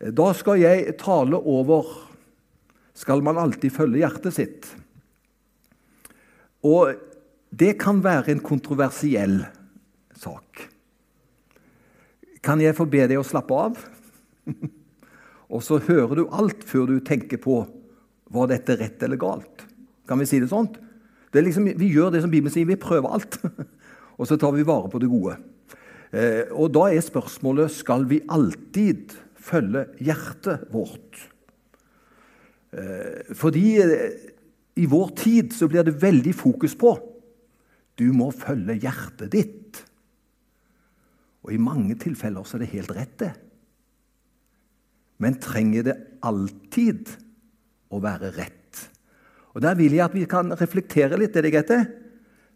Da skal jeg tale over Skal man alltid følge hjertet sitt? Og det kan være en kontroversiell sak. Kan jeg få be deg å slappe av? Og så hører du alt før du tenker på var dette rett eller galt. Kan vi si det sånn? Det liksom, vi gjør det som Bibelen sier, vi prøver alt. Og så tar vi vare på det gode. Eh, og da er spørsmålet skal vi alltid følge hjertet vårt. Eh, fordi eh, i vår tid så blir det veldig fokus på du må følge hjertet ditt. Og i mange tilfeller så er det helt rett, det. Men trenger det alltid å være rett? Og Der vil jeg at vi kan reflektere litt. er det greit?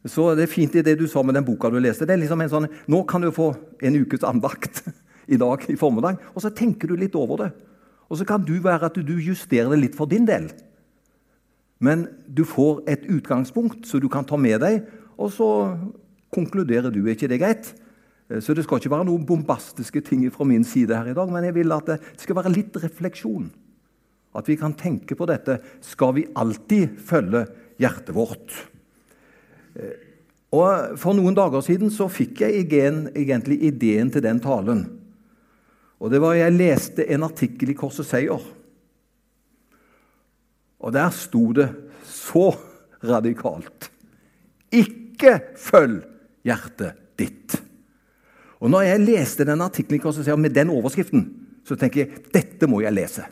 Så det er fint i det du sa med den boka du leste. Det er liksom en sånn, Nå kan du få en ukes andakt i dag i formiddag, og så tenker du litt over det. Og så kan du være at du justerer det litt for din del. Men du får et utgangspunkt så du kan ta med deg, og så konkluderer du. Er ikke det greit? Så det skal ikke være noen bombastiske ting fra min side her i dag, men jeg vil at det skal være litt refleksjon. At vi kan tenke på dette. Skal vi alltid følge hjertet vårt? Eh, og For noen dager siden så fikk jeg egentlig ideen til den talen. Og det var Jeg leste en artikkel i Korsets Seier. Og der sto det så radikalt Ikke følg hjertet ditt. Og når jeg leste den artikkelen i Korsets Seier med den overskriften, så tenker jeg dette må jeg lese.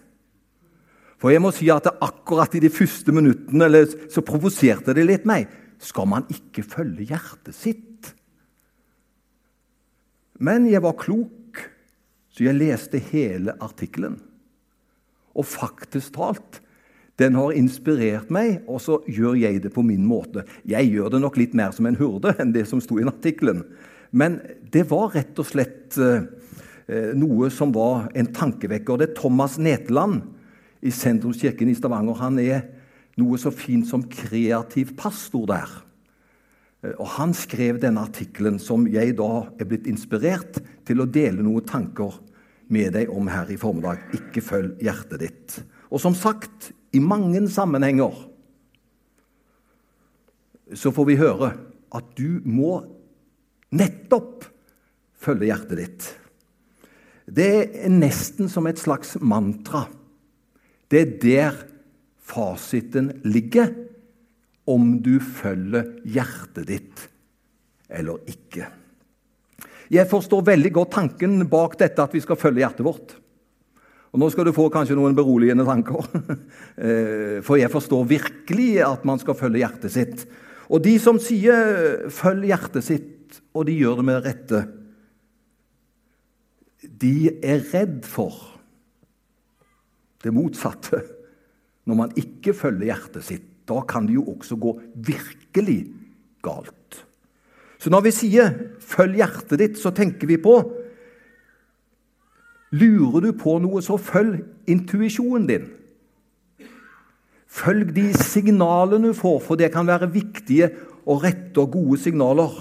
For jeg må si at akkurat i de første minuttene så provoserte det litt meg. Skal man ikke følge hjertet sitt? Men jeg var klok, så jeg leste hele artikkelen. Og faktisk talt, den har inspirert meg, og så gjør jeg det på min måte. Jeg gjør det nok litt mer som en hurde enn det som sto i artikkelen. Men det var rett og slett eh, eh noe som var en tankevekker. Det er Thomas Netland i Sentrumskirken i Stavanger. Han er noe så fint som kreativ pastor der. Eh, og Han skrev denne artikkelen som jeg da er blitt inspirert til å dele noen tanker med deg om her i formiddag. Ikke følg hjertet ditt. Og som sagt, i mange sammenhenger så får vi høre at du må nettopp følge hjertet ditt. Det er nesten som et slags mantra. Det er der fasiten ligger om du følger hjertet ditt eller ikke. Jeg forstår veldig godt tanken bak dette at vi skal følge hjertet vårt. Og Nå skal du få kanskje noen beroligende tanker. Eh, for jeg forstår virkelig at man skal følge hjertet sitt. Og de som sier 'følg hjertet sitt', og de gjør det med rette, de er redd for det motsatte. Når man ikke følger hjertet sitt, da kan det jo også gå virkelig galt. Så når vi sier 'følg hjertet ditt', så tenker vi på Lurer du på noe, så følg intuisjonen din. Følg de signalene du får, for det kan være viktige og rette og gode signaler.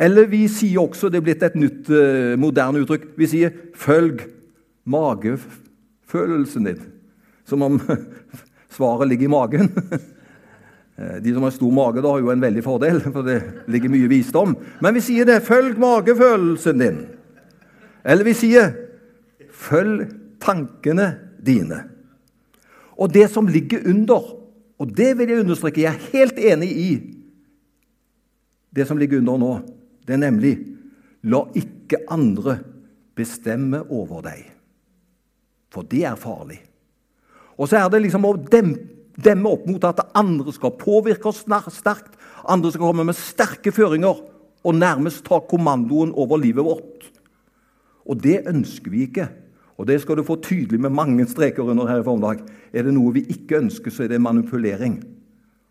Eller vi sier også, det er blitt et nytt, eh, moderne uttrykk, vi sier 'følg magefølelsen' din. Som om svaret ligger i magen. De som har stor mage, da har jo en veldig fordel, for det ligger mye visdom. Men vi sier det 'følg magefølelsen din'. Eller vi sier 'følg tankene dine'. Og det som ligger under, og det vil jeg understreke, jeg er helt enig i det som ligger under nå, det er nemlig 'la ikke andre bestemme over deg'. For det er farlig. Og så er det liksom å demme opp mot at andre skal påvirke oss sterkt. Andre skal komme med sterke føringer og nærmest ta kommandoen over livet vårt. Og det ønsker vi ikke. Og det skal du få tydelig med mange streker under her i formiddag. Er det noe vi ikke ønsker, så er det manipulering.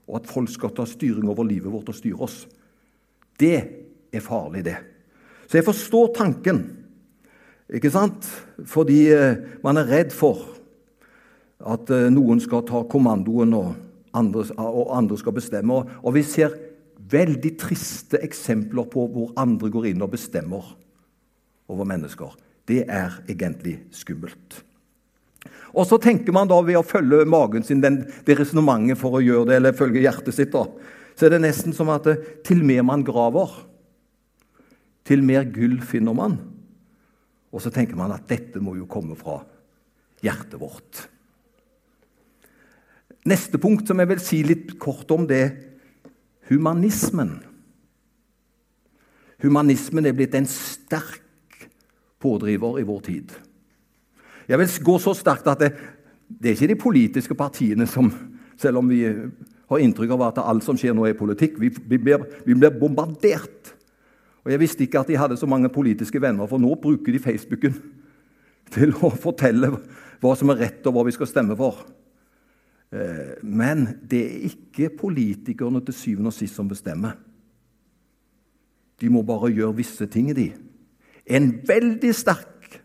Og at folk skal ta styring over livet vårt og styre oss. Det er farlig, det. Så jeg forstår tanken. Ikke sant? Fordi eh, man er redd for at eh, noen skal ta kommandoen, og andre, og andre skal bestemme. Og vi ser veldig triste eksempler på hvor andre går inn og bestemmer over mennesker. det er egentlig skummelt. Og så tenker man da ved å følge magen sin, den, det resonnementet for å gjøre det, eller følge hjertet sitt, da, så er det nesten som at til mer man graver, til mer gull finner man. Og så tenker man at dette må jo komme fra hjertet vårt. Neste punkt som jeg vil si litt kort om, det er humanismen. Humanismen er blitt en sterk pådriver i vår tid. Jeg vil gå så sterkt at det, det er ikke de politiske partiene som Selv om vi har inntrykk av at alt som skjer nå, er politikk. Vi, vi, blir, vi blir bombardert. Og Jeg visste ikke at de hadde så mange politiske venner, for nå bruker de Facebooken til å fortelle hva som er rett, og hva vi skal stemme for. Eh, men det er ikke politikerne til syvende og sist som bestemmer. De må bare gjøre visse ting, de. En veldig sterk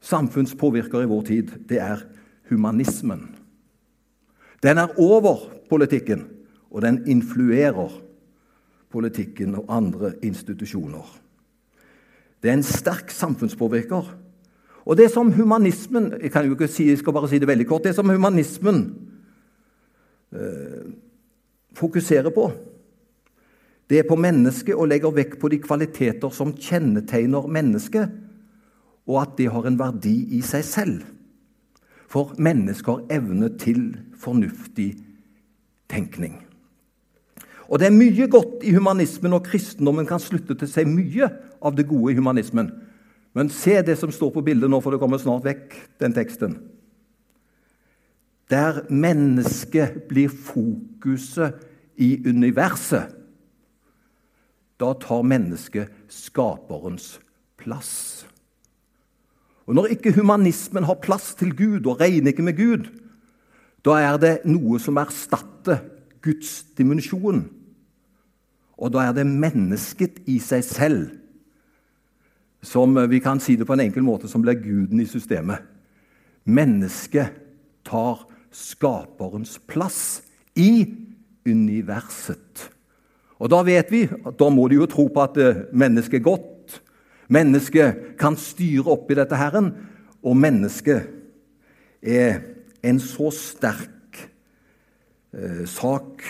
samfunnspåvirker i vår tid, det er humanismen. Den er over politikken, og den influerer politikken og andre institusjoner. Det er en sterk samfunnspåvirker. Og det som humanismen Jeg kan jo ikke si, jeg skal bare si det veldig kort. Det som humanismen eh, fokuserer på, det er på mennesket og legger vekt på de kvaliteter som kjennetegner mennesket og at det har en verdi i seg selv. For mennesket har evne til fornuftig tenkning. Og Det er mye godt i humanismen, og kristendommen kan slutte til seg mye av det gode i humanismen. Men se det som står på bildet nå, for det kommer snart vekk, den teksten. Der mennesket blir fokuset i universet, da tar mennesket skaperens plass. Og Når ikke humanismen har plass til Gud og regner ikke med Gud, da er det noe som erstatter Guds dimensjon. Og da er det mennesket i seg selv som vi kan si det på en enkel måte, som blir guden i systemet. Mennesket tar skaperens plass i universet. Og da vet vi at da må de jo tro på at mennesket er godt Mennesket kan styre opp i dette herren, og mennesket er en så sterk eh, sak.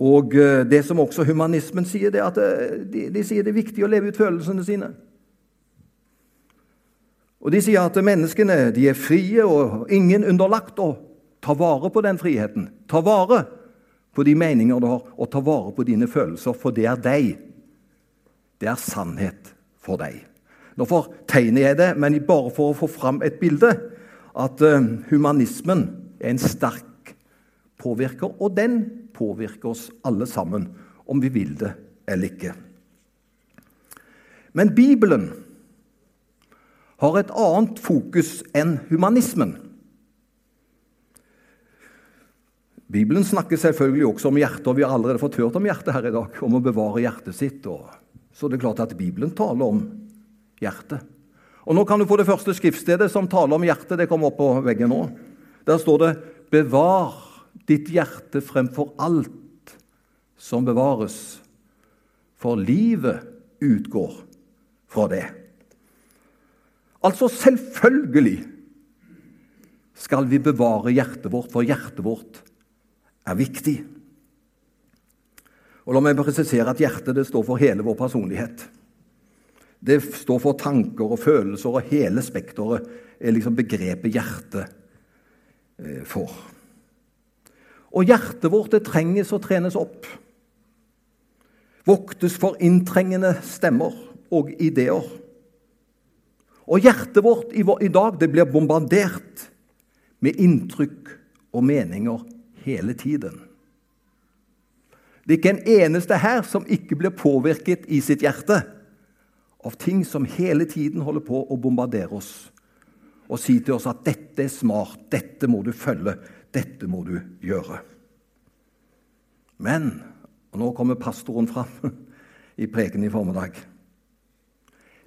Og eh, det som også humanismen sier, det er at eh, de, de sier det er viktig å leve ut følelsene sine. Og De sier at menneskene de er frie og ingen underlagt. å ta vare på den friheten. Ta vare på de meninger du har, og ta vare på dine følelser, for det er deg det er sannhet for deg. Nå fortegner jeg det, men bare for å få fram et bilde. At uh, humanismen er en sterk påvirker, og den påvirker oss alle sammen, om vi vil det eller ikke. Men Bibelen har et annet fokus enn humanismen. Bibelen snakker selvfølgelig også om hjertet, og vi har allerede fått hørt om hjertet her i dag. Om å bevare hjertet sitt så det er klart at Bibelen taler om hjertet. Og Nå kan du få det første skriftstedet som taler om hjertet. Det kommer opp på veggen nå. Der står det 'Bevar ditt hjerte fremfor alt som bevares', for livet utgår fra det. Altså selvfølgelig skal vi bevare hjertet vårt, for hjertet vårt er viktig. Og La meg presisere at hjertet det står for hele vår personlighet. Det står for tanker og følelser, og hele spekteret er liksom begrepet hjerte eh, for. Og hjertet vårt det trenges og trenes opp. Voktes for inntrengende stemmer og ideer. Og hjertet vårt i dag det blir bombardert med inntrykk og meninger hele tiden. Det er ikke en eneste her som ikke blir påvirket i sitt hjerte av ting som hele tiden holder på å bombardere oss og si til oss at 'dette er smart, dette må du følge, dette må du gjøre'. Men og nå kommer pastoren fram i preken i formiddag.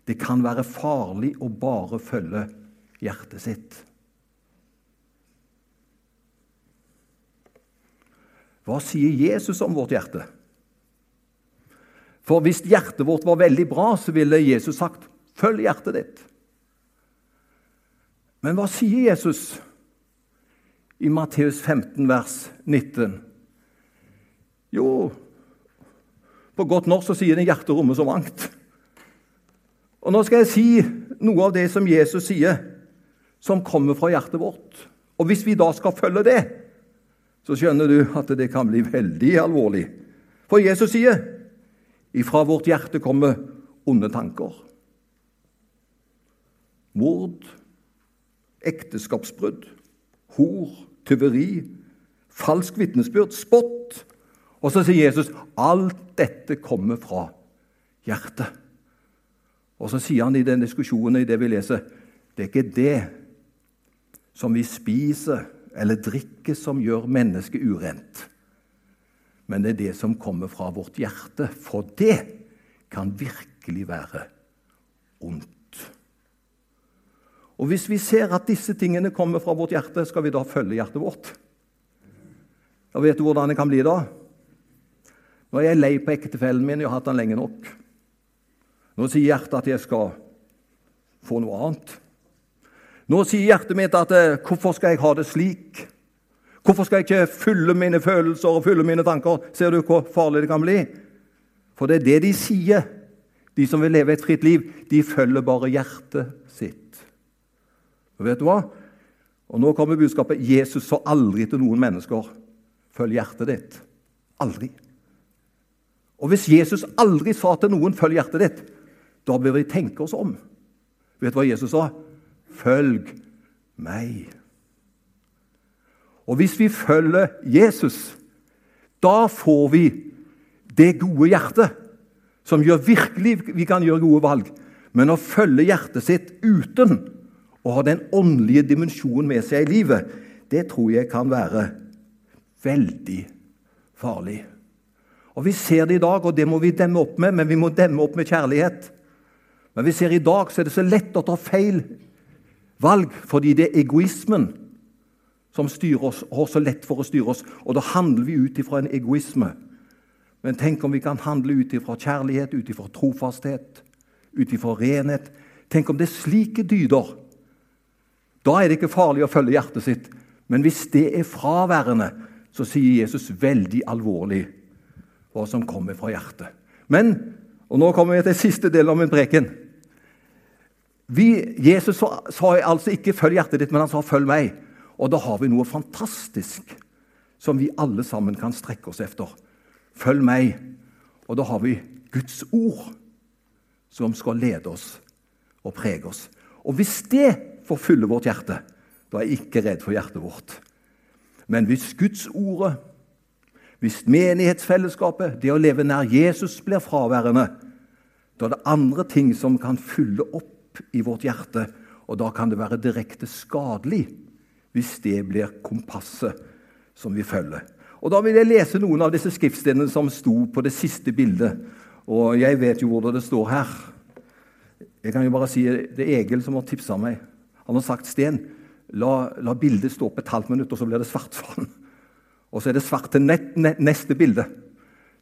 Det kan være farlig å bare følge hjertet sitt. Hva sier Jesus om vårt hjerte? For hvis hjertet vårt var veldig bra, så ville Jesus sagt Følg hjertet ditt. Men hva sier Jesus i Matteus 15, vers 19? Jo, på godt norsk så sier den 'hjertet rommer så mangt'. Og Nå skal jeg si noe av det som Jesus sier, som kommer fra hjertet vårt. Og Hvis vi da skal følge det, så skjønner du at det kan bli veldig alvorlig. For Jesus sier ifra vårt hjerte kommer onde tanker. Mord, ekteskapsbrudd, hor, tyveri, falsk vitnesbyrd, spott. Og så sier Jesus alt dette kommer fra hjertet. Og så sier han i den diskusjonen i det vi leser, det er ikke det som vi spiser eller drikker, som gjør mennesket urent. Men det er det som kommer fra vårt hjerte, for det kan virkelig være ondt. Og Hvis vi ser at disse tingene kommer fra vårt hjerte, skal vi da følge hjertet vårt? Da vet du hvordan det kan bli da? Nå er jeg lei på ektefellen min, jeg har hatt den lenge nok. Nå sier hjertet at jeg skal få noe annet. Nå sier hjertet mitt at eh, 'hvorfor skal jeg ha det slik'? Hvorfor skal jeg ikke fylle mine følelser og fylle mine tanker? Ser du hvor farlig det kan bli? For det er det de sier, de som vil leve et fritt liv. De følger bare hjertet. Og vet du hva? Og Nå kommer budskapet Jesus sa aldri til noen mennesker følg hjertet ditt. Aldri. Og hvis Jesus aldri sa til noen følg hjertet ditt, da bør vi tenke oss om. Vet du hva Jesus sa? Følg meg. Og hvis vi følger Jesus, da får vi det gode hjertet som gjør virkelig vi kan gjøre gode valg. Men å følge hjertet sitt uten å ha den åndelige dimensjonen med seg i livet, det tror jeg kan være veldig farlig. Og Vi ser det i dag, og det må vi demme opp med, men vi må demme opp med kjærlighet. Men vi ser i dag så er det så lett å ta feil valg fordi det er egoismen som styrer oss, og har så lett for å styre oss. Og da handler vi ut ifra en egoisme. Men tenk om vi kan handle ut ifra kjærlighet, ut ifra trofasthet, ut ifra renhet. Tenk om det er slike dyder. Da er det ikke farlig å følge hjertet sitt. Men hvis det er fraværende, så sier Jesus veldig alvorlig hva som kommer fra hjertet. Men, og nå kommer vi til siste delen av min preken vi, Jesus sa, sa altså ikke 'følg hjertet ditt', men han sa 'følg meg'. Og da har vi noe fantastisk som vi alle sammen kan strekke oss efter. Følg meg. Og da har vi Guds ord som skal lede oss og prege oss. Og hvis det får fylle vårt hjerte, da er jeg ikke redd for hjertet vårt. Men hvis Guds ordet, hvis menighetsfellesskapet, det å leve nær Jesus, blir fraværende, da er det andre ting som kan fylle opp i vårt hjerte, og da kan det være direkte skadelig hvis det blir kompasset som vi følger. Og Da vil jeg lese noen av disse skriftstedene som sto på det siste bildet. Og jeg vet jo hvordan det står her. Jeg kan jo bare si Det er Egil som har tipsa meg. Han har sagt Sten, la, la bildet stå opp et halvt minutt, og så blir det svart for han. Og så er det svart til nett, nett, neste bilde.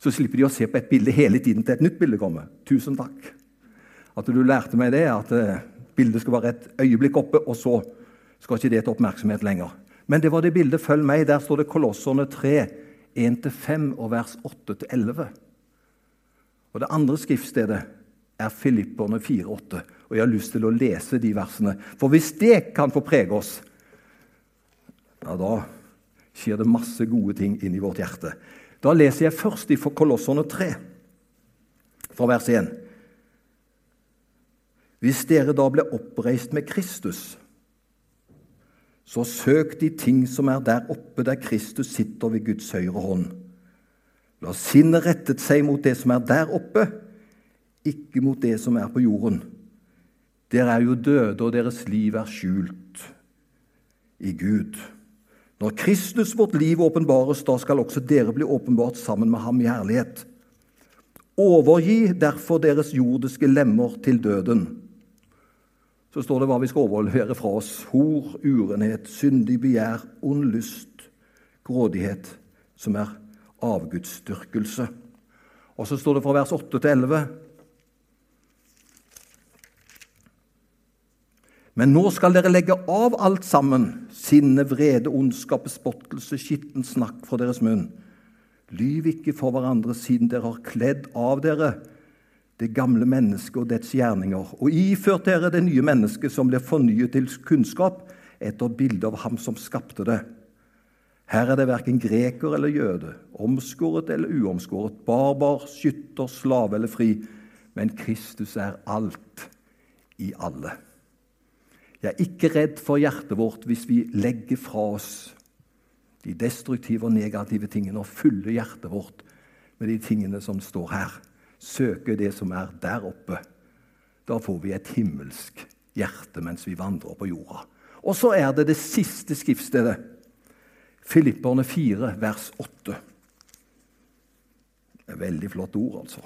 Så slipper de å se på et bilde hele tiden til et nytt bilde kommer. Tusen takk at du lærte meg det, at eh, bildet skal være et øyeblikk oppe, og så skal ikke det ta oppmerksomhet lenger. Men det var det bildet 'Følg meg'. Der står det Kolosserne 3, 1-5 og vers 8-11. Og Det andre skriftstedet er Filipperne 4,8. Og jeg har lyst til å lese de versene. For hvis det kan få prege oss, ja, da skjer det masse gode ting inn i vårt hjerte. Da leser jeg først i Kolosserne 3, fra vers 1. Hvis dere da ble oppreist med Kristus, så søk de ting som er der oppe der Kristus sitter ved Guds høyre hånd. La sinnet rettet seg mot det som er der oppe, ikke mot det som er på jorden. Dere er jo døde, og deres liv er skjult i Gud. Når Kristus, vårt liv, åpenbares, da skal også dere bli åpenbart sammen med ham i herlighet. Overgi derfor deres jordiske lemmer til døden så står det hva vi skal overlevere fra oss. Hor, urenhet, syndig begjær, ond lyst, grådighet, som er avgudsdyrkelse. Og så står det fra vers 8 til 11 Men nå skal dere legge av alt sammen, sinne, vrede, ondskap, bespottelse, skitten snakk fra deres munn. Lyv ikke for hverandre, siden dere har kledd av dere det gamle mennesket og dets gjerninger, og iført dere det nye mennesket som blir fornyet til kunnskap etter bildet av ham som skapte det. Her er det verken greker eller jøde, omskåret eller uomskåret, barbar, skytter, slave eller fri, men Kristus er alt i alle. Jeg er ikke redd for hjertet vårt hvis vi legger fra oss de destruktive og negative tingene og fyller hjertet vårt med de tingene som står her. Søker det som er der oppe. Da får vi et himmelsk hjerte mens vi vandrer på jorda. Og så er det det siste skriftstedet. Filipperne 4, vers 8. Det er veldig flott ord, altså.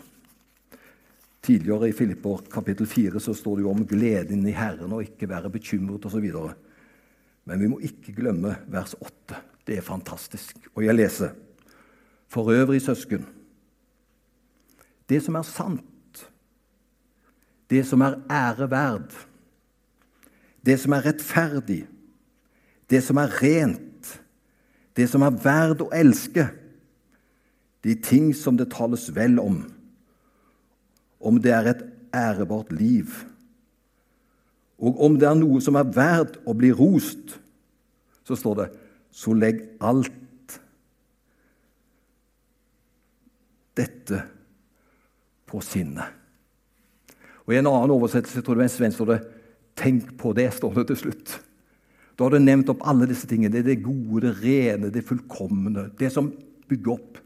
Tidligere i Filipper kapittel 4 så står det jo om gleden i Herren og ikke være bekymret osv. Men vi må ikke glemme vers 8. Det er fantastisk. Og jeg leser. For øvrig, søsken, det som er sant, det som er ære verd, det som er rettferdig, det som er rent, det som er verd å elske, de ting som det tales vel om om det er et ærebart liv, og om det er noe som er verdt å bli rost, så står det så legg alt dette på sinnet. Og I en annen oversettelse tror jeg det står det 'tenk på det'. står det til slutt. Da har du nevnt opp alle disse tingene. Det er det gode, det rene, det fullkomne. Det som bygger opp.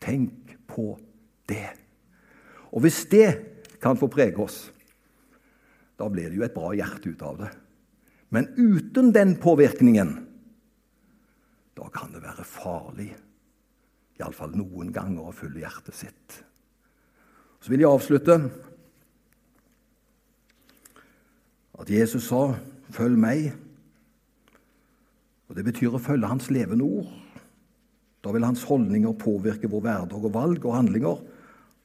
Tenk på det. Og hvis det kan få prege oss, da blir det jo et bra hjerte ut av det. Men uten den påvirkningen, da kan det være farlig, iallfall noen ganger, å fylle hjertet sitt. Så vil jeg avslutte at Jesus sa 'følg meg'. Og Det betyr å følge hans levende ord. Da vil hans holdninger påvirke vår hverdag og valg og handlinger.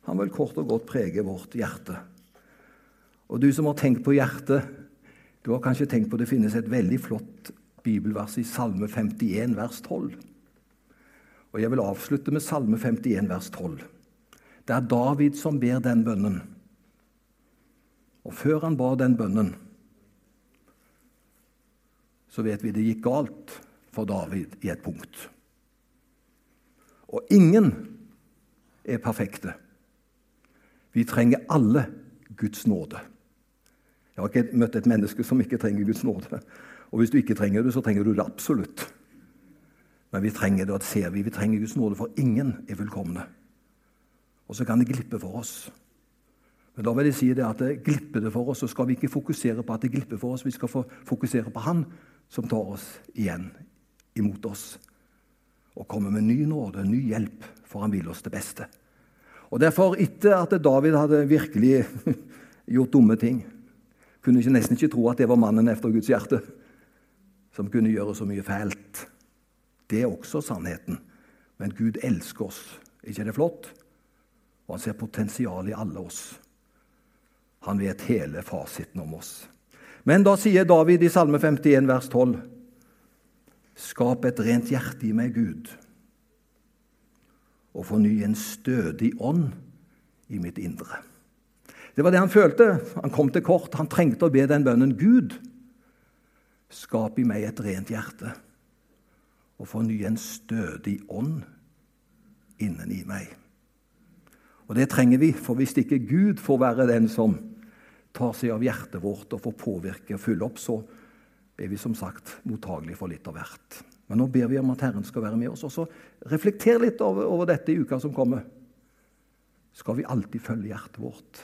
Han vil kort og godt prege vårt hjerte. Og du som har tenkt på hjertet, du har kanskje tenkt på det finnes et veldig flott bibelvers i Salme 51, vers 12. Og Jeg vil avslutte med Salme 51, vers 12. Det er David som ber den bønnen. Og før han ba den bønnen, så vet vi det gikk galt for David i et punkt. Og ingen er perfekte. Vi trenger alle Guds nåde. Jeg har ikke møtt et menneske som ikke trenger Guds nåde. Og hvis du ikke trenger det, så trenger du det absolutt. Men vi trenger det, og det ser vi. Vi trenger Guds nåde, for ingen er fullkomne. Og så kan det glippe for oss. Men da vil jeg si det at det glipper det for oss, så skal vi ikke fokusere på at det glipper for oss. Vi skal fokusere på Han som tar oss igjen imot oss og kommer med ny nåde, ny hjelp, for han vil oss det beste. Og Derfor, etter at David hadde virkelig gjort dumme ting, kunne ikke nesten ikke tro at det var mannen efter Guds hjerte som kunne gjøre så mye fælt. Det er også sannheten. Men Gud elsker oss. ikke er det flott? Og han ser potensial i alle oss. Han vet hele fasiten om oss. Men da sier David i Salme 51, vers 12.: Skap et rent hjerte i meg, Gud og forny en stødig ånd i mitt indre. Det var det han følte. Han kom til kort. Han trengte å be den bønnen. Gud, skap i meg et rent hjerte og forny en stødig ånd inneni meg. Og Det trenger vi, for hvis ikke Gud får være den som tar seg av hjertet vårt og får påvirke og fylle opp, så er vi som sagt mottagelige for litt av hvert. Men nå ber vi om at Herren skal være med oss. Og så reflekter litt over, over dette i uka som kommer. Skal vi alltid følge hjertet vårt?